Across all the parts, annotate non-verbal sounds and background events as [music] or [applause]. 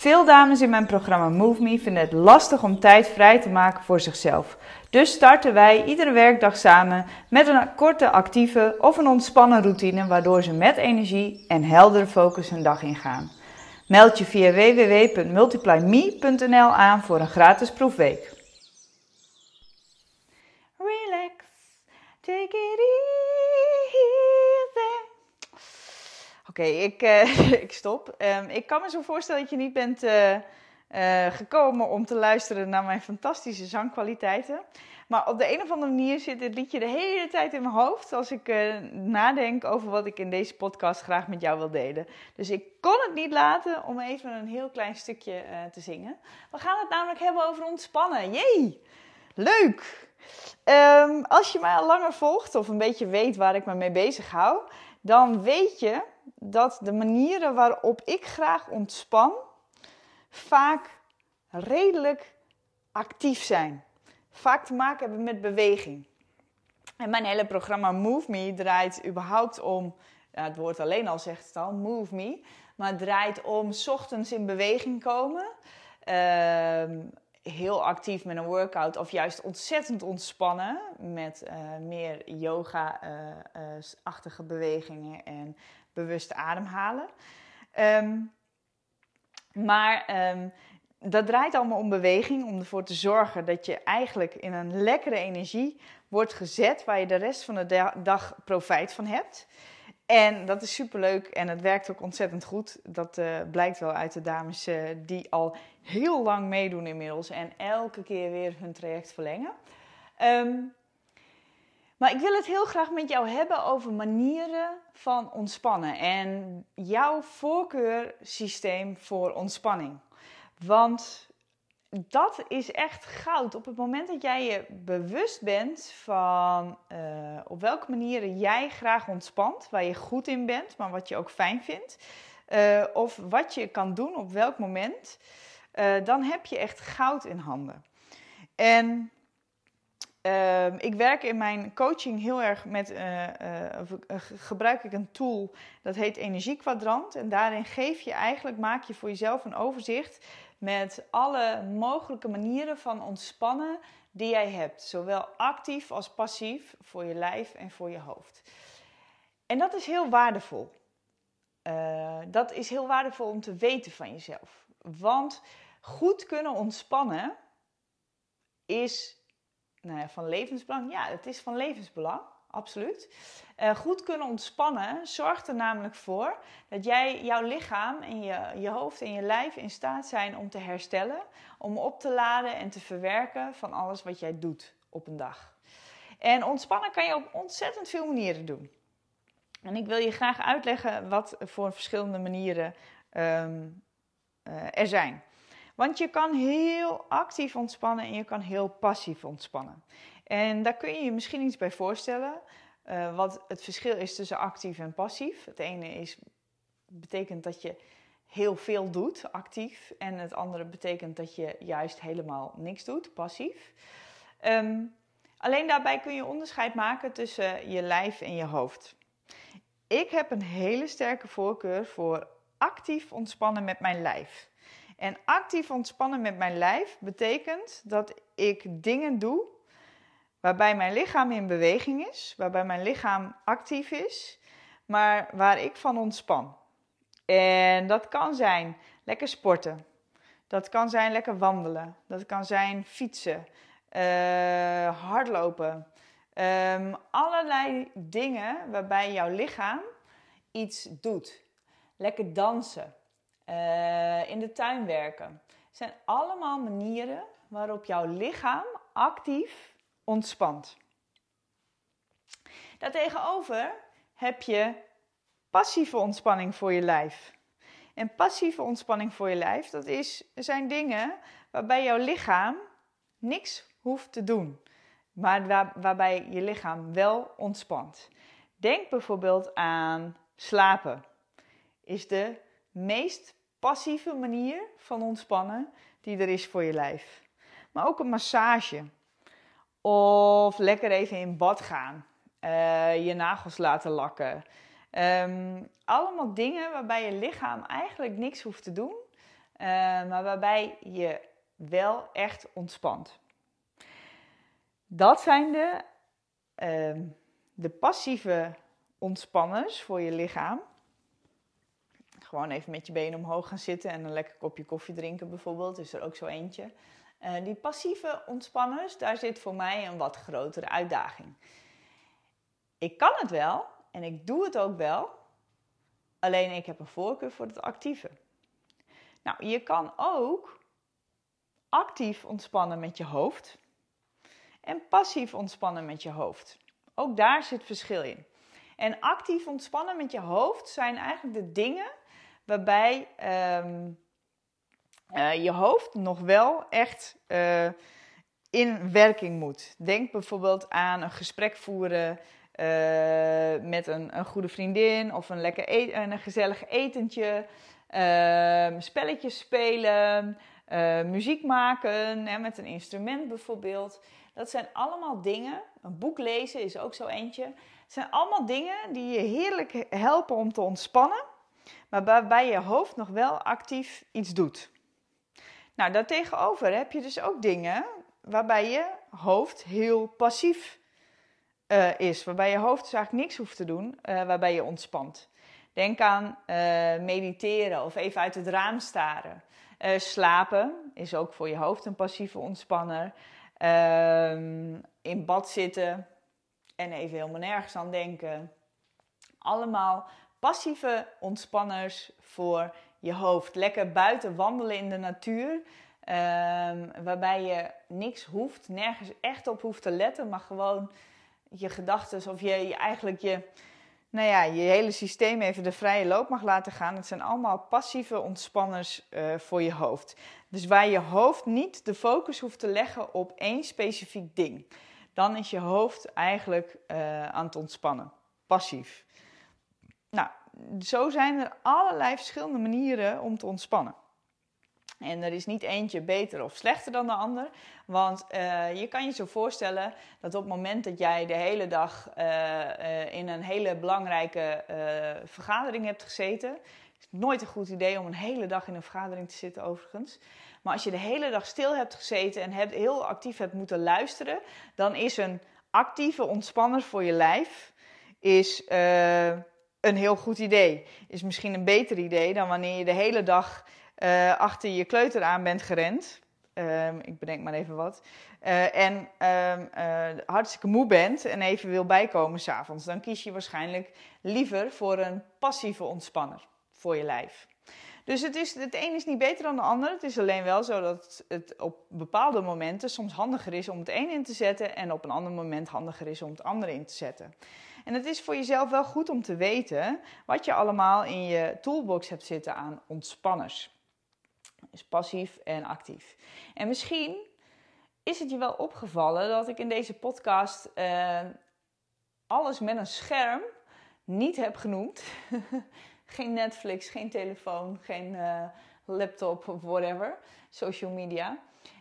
Veel dames in mijn programma Move Me vinden het lastig om tijd vrij te maken voor zichzelf. Dus starten wij iedere werkdag samen met een korte actieve of een ontspannen routine waardoor ze met energie en heldere focus hun dag ingaan. Meld je via www.multiplyme.nl aan voor een gratis proefweek. Relax, take it easy. Oké, ik, uh, [laughs] ik stop. Um, ik kan me zo voorstellen dat je niet bent uh, uh, gekomen om te luisteren naar mijn fantastische zangkwaliteiten. Maar op de een of andere manier zit dit liedje de hele tijd in mijn hoofd als ik nadenk over wat ik in deze podcast graag met jou wil delen. Dus ik kon het niet laten om even een heel klein stukje te zingen. We gaan het namelijk hebben over ontspannen. Jee! Leuk! Um, als je mij al langer volgt of een beetje weet waar ik me mee bezig hou, dan weet je dat de manieren waarop ik graag ontspan vaak redelijk actief zijn. Vaak te maken hebben met beweging. En mijn hele programma Move Me draait überhaupt om, het woord alleen al zegt het al, Move Me. Maar draait om ochtends in beweging komen. Uh, heel actief met een workout of juist ontzettend ontspannen met uh, meer yoga-achtige uh, uh, bewegingen en bewust ademhalen. Um, maar um, dat draait allemaal om beweging, om ervoor te zorgen dat je eigenlijk in een lekkere energie wordt gezet waar je de rest van de dag profijt van hebt. En dat is superleuk en het werkt ook ontzettend goed. Dat uh, blijkt wel uit de dames uh, die al heel lang meedoen inmiddels en elke keer weer hun traject verlengen. Um, maar ik wil het heel graag met jou hebben over manieren van ontspannen en jouw voorkeursysteem voor ontspanning. Want dat is echt goud. Op het moment dat jij je bewust bent van uh, op welke manieren jij graag ontspant, waar je goed in bent, maar wat je ook fijn vindt, uh, of wat je kan doen op welk moment, uh, dan heb je echt goud in handen. En Uh, ik werk in mijn coaching heel erg met, uh, uh, gebruik ik een tool dat heet Energiekwadrant. En daarin geef je eigenlijk, maak je voor jezelf een overzicht met alle mogelijke manieren van ontspannen die jij hebt. Zowel actief als passief voor je lijf en voor je hoofd. En dat is heel waardevol. dat is heel waardevol om te weten van jezelf. Want goed kunnen ontspannen is nou ja, van levensbelang? Ja, het is van levensbelang, absoluut. Uh, goed kunnen ontspannen zorgt er namelijk voor dat jij, jouw lichaam en je, je hoofd en je lijf in staat zijn om te herstellen, om op te laden en te verwerken van alles wat jij doet op een dag. En ontspannen kan je op ontzettend veel manieren doen. En ik wil je graag uitleggen wat voor verschillende manieren um, uh, er zijn. Want je kan heel actief ontspannen en je kan heel passief ontspannen. En daar kun je je misschien iets bij voorstellen. Uh, wat het verschil is tussen actief en passief. Het ene is, betekent dat je heel veel doet, actief. En het andere betekent dat je juist helemaal niks doet, passief. Um, alleen daarbij kun je onderscheid maken tussen je lijf en je hoofd. Ik heb een hele sterke voorkeur voor actief ontspannen met mijn lijf. En actief ontspannen met mijn lijf betekent dat ik dingen doe waarbij mijn lichaam in beweging is, waarbij mijn lichaam actief is, maar waar ik van ontspan. En dat kan zijn lekker sporten. Dat kan zijn lekker wandelen. Dat kan zijn fietsen, uh, hardlopen. Um, allerlei dingen waarbij jouw lichaam iets doet. Lekker dansen uh, in de tuin werken. Het zijn allemaal manieren waarop jouw lichaam actief ontspant. Daartegenover heb je passieve ontspanning voor je lijf. En passieve ontspanning voor je lijf, dat is, zijn dingen waarbij jouw lichaam niks hoeft te doen, maar waar, waarbij je lichaam wel ontspant. Denk bijvoorbeeld aan slapen. Is de meest passieve manier van ontspannen die er is voor je lijf. Maar ook een massage. Of lekker even in bad gaan. Uh, je nagels laten lakken. Um, allemaal dingen waarbij je lichaam eigenlijk niks hoeft te doen. Uh, maar waarbij je wel echt ontspant. Dat zijn de, uh, de passieve ontspanners voor je lichaam. Gewoon even met je benen omhoog gaan zitten en een lekker kopje koffie drinken bijvoorbeeld. Is er ook zo eentje. Uh, die passieve ontspanners, daar zit voor mij een wat grotere uitdaging. Ik kan het wel en ik doe het ook wel. Alleen ik heb een voorkeur voor het actieve. Nou, je kan ook actief ontspannen met je hoofd en passief ontspannen met je hoofd. Ook daar zit verschil in. En actief ontspannen met je hoofd zijn eigenlijk de dingen waarbij um, uh, je hoofd nog wel echt uh, in werking moet. Denk bijvoorbeeld aan een gesprek voeren uh, met een, een, goede vriendin of een, lekker e een gezellig etentje, ehm, spelletjes spelen, muziek maken hè, met een instrument bijvoorbeeld. Dat zijn allemaal dingen. Een boek lezen is ook zo eentje. Het zijn allemaal dingen die je heerlijk helpen om te ontspannen, maar waarbij je hoofd nog wel actief iets doet. Nou, daartegenover heb je dus ook dingen waarbij je hoofd heel passief uh, is. Waarbij je hoofd dus eigenlijk niks hoeft te doen, uh, waarbij je ontspant. Denk aan uh, mediteren of even uit het raam staren. slapen is ook voor je hoofd een passieve ontspanner. Ehm, in bad zitten en even helemaal nergens aan denken. Allemaal passieve ontspanners voor je hoofd. Lekker buiten wandelen in de natuur. Um, waarbij je niks hoeft, nergens echt op hoeft te letten, maar gewoon je gedachten of je, je, eigenlijk je, nou ja, je hele systeem even de vrije loop mag laten gaan. Het zijn allemaal passieve ontspanners uh, voor je hoofd. Dus waar je hoofd niet de focus hoeft te leggen op één specifiek ding, dan is je hoofd eigenlijk uh, aan het ontspannen, passief. Nou, zo zijn er allerlei verschillende manieren om te ontspannen. En er is niet eentje beter of slechter dan de ander. Want uh, je kan je zo voorstellen dat op het moment dat jij de hele dag uh, uh, in een hele belangrijke vergadering hebt gezeten. Het is nooit een goed idee om een hele dag in een vergadering te zitten, overigens. Maar als je de hele dag stil hebt gezeten en hebt, heel actief hebt moeten luisteren, dan is een actieve ontspanner voor je lijf is, een heel goed idee. Is misschien een beter idee dan wanneer je de hele dag uh, achter je kleuter aan bent gerend. Um, ik bedenk maar even wat. Uh, en um, hartstikke moe bent en even wil bijkomen s'avonds. Dan kies je waarschijnlijk liever voor een passieve ontspanner voor je lijf. Dus het, is, het een is niet beter dan de ander. Het is alleen wel zo dat het op bepaalde momenten soms handiger is om het een in te zetten en op een ander moment handiger is om het andere in te zetten. En het is voor jezelf wel goed om te weten wat je allemaal in je toolbox hebt zitten aan ontspanners. Dus passief en actief. En misschien is het je wel opgevallen dat ik in deze podcast uh, alles met een scherm niet heb genoemd. [laughs] geen Netflix, geen telefoon, geen uh, laptop of whatever, social media.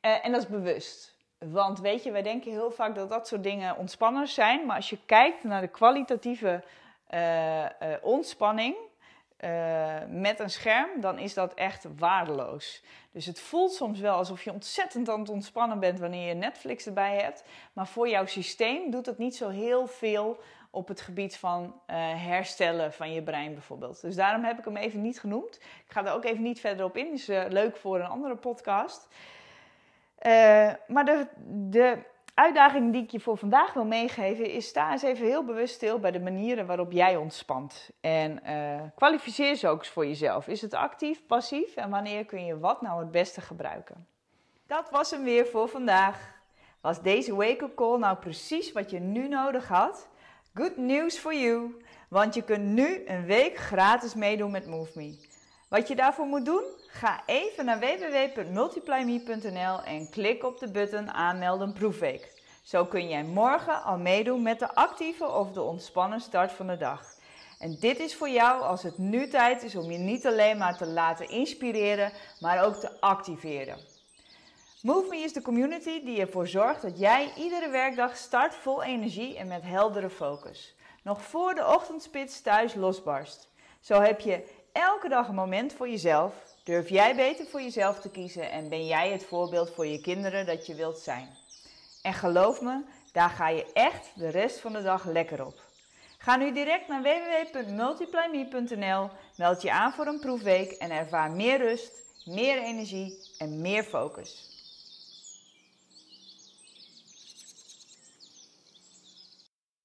Uh, en dat is bewust. Want weet je, wij denken heel vaak dat dat soort dingen ontspanners zijn. Maar als je kijkt naar de kwalitatieve ontspanning, uh, met een scherm, dan is dat echt waardeloos. Dus het voelt soms wel alsof je ontzettend aan het ontspannen bent wanneer je Netflix erbij hebt. Maar voor jouw systeem doet het niet zo heel veel op het gebied van herstellen van je brein bijvoorbeeld. Dus daarom heb ik hem even niet genoemd. Ik ga er ook even niet verder op in. Is leuk voor een andere podcast. Maar de, de uitdaging die ik je voor vandaag wil meegeven is: sta eens even heel bewust stil bij de manieren waarop jij ontspant. En uh, kwalificeer ze ook eens voor jezelf. Is het actief, passief en wanneer kun je wat nou het beste gebruiken? Dat was hem weer voor vandaag. Was deze wake-up call nou precies wat je nu nodig had? Good news for you, want je kunt nu een week gratis meedoen met MoveMe. Wat je daarvoor moet doen? Ga even naar www.multiplyme.nl en klik op de button aanmelden proefweek. Zo kun jij morgen al meedoen met de actieve of de ontspannen start van de dag. En dit is voor jou als het nu tijd is om je niet alleen maar te laten inspireren, maar ook te activeren. MoveMe is de community die ervoor zorgt dat jij iedere werkdag start vol energie en met heldere focus. Nog voor de ochtendspits thuis losbarst. Zo heb je elke dag een moment voor jezelf. Durf jij beter voor jezelf te kiezen en ben jij het voorbeeld voor je kinderen dat je wilt zijn. En geloof me, daar ga je echt de rest van de dag lekker op. Ga nu direct naar www.multiplyme.nl, meld je aan voor een proefweek en ervaar meer rust, meer energie en meer focus.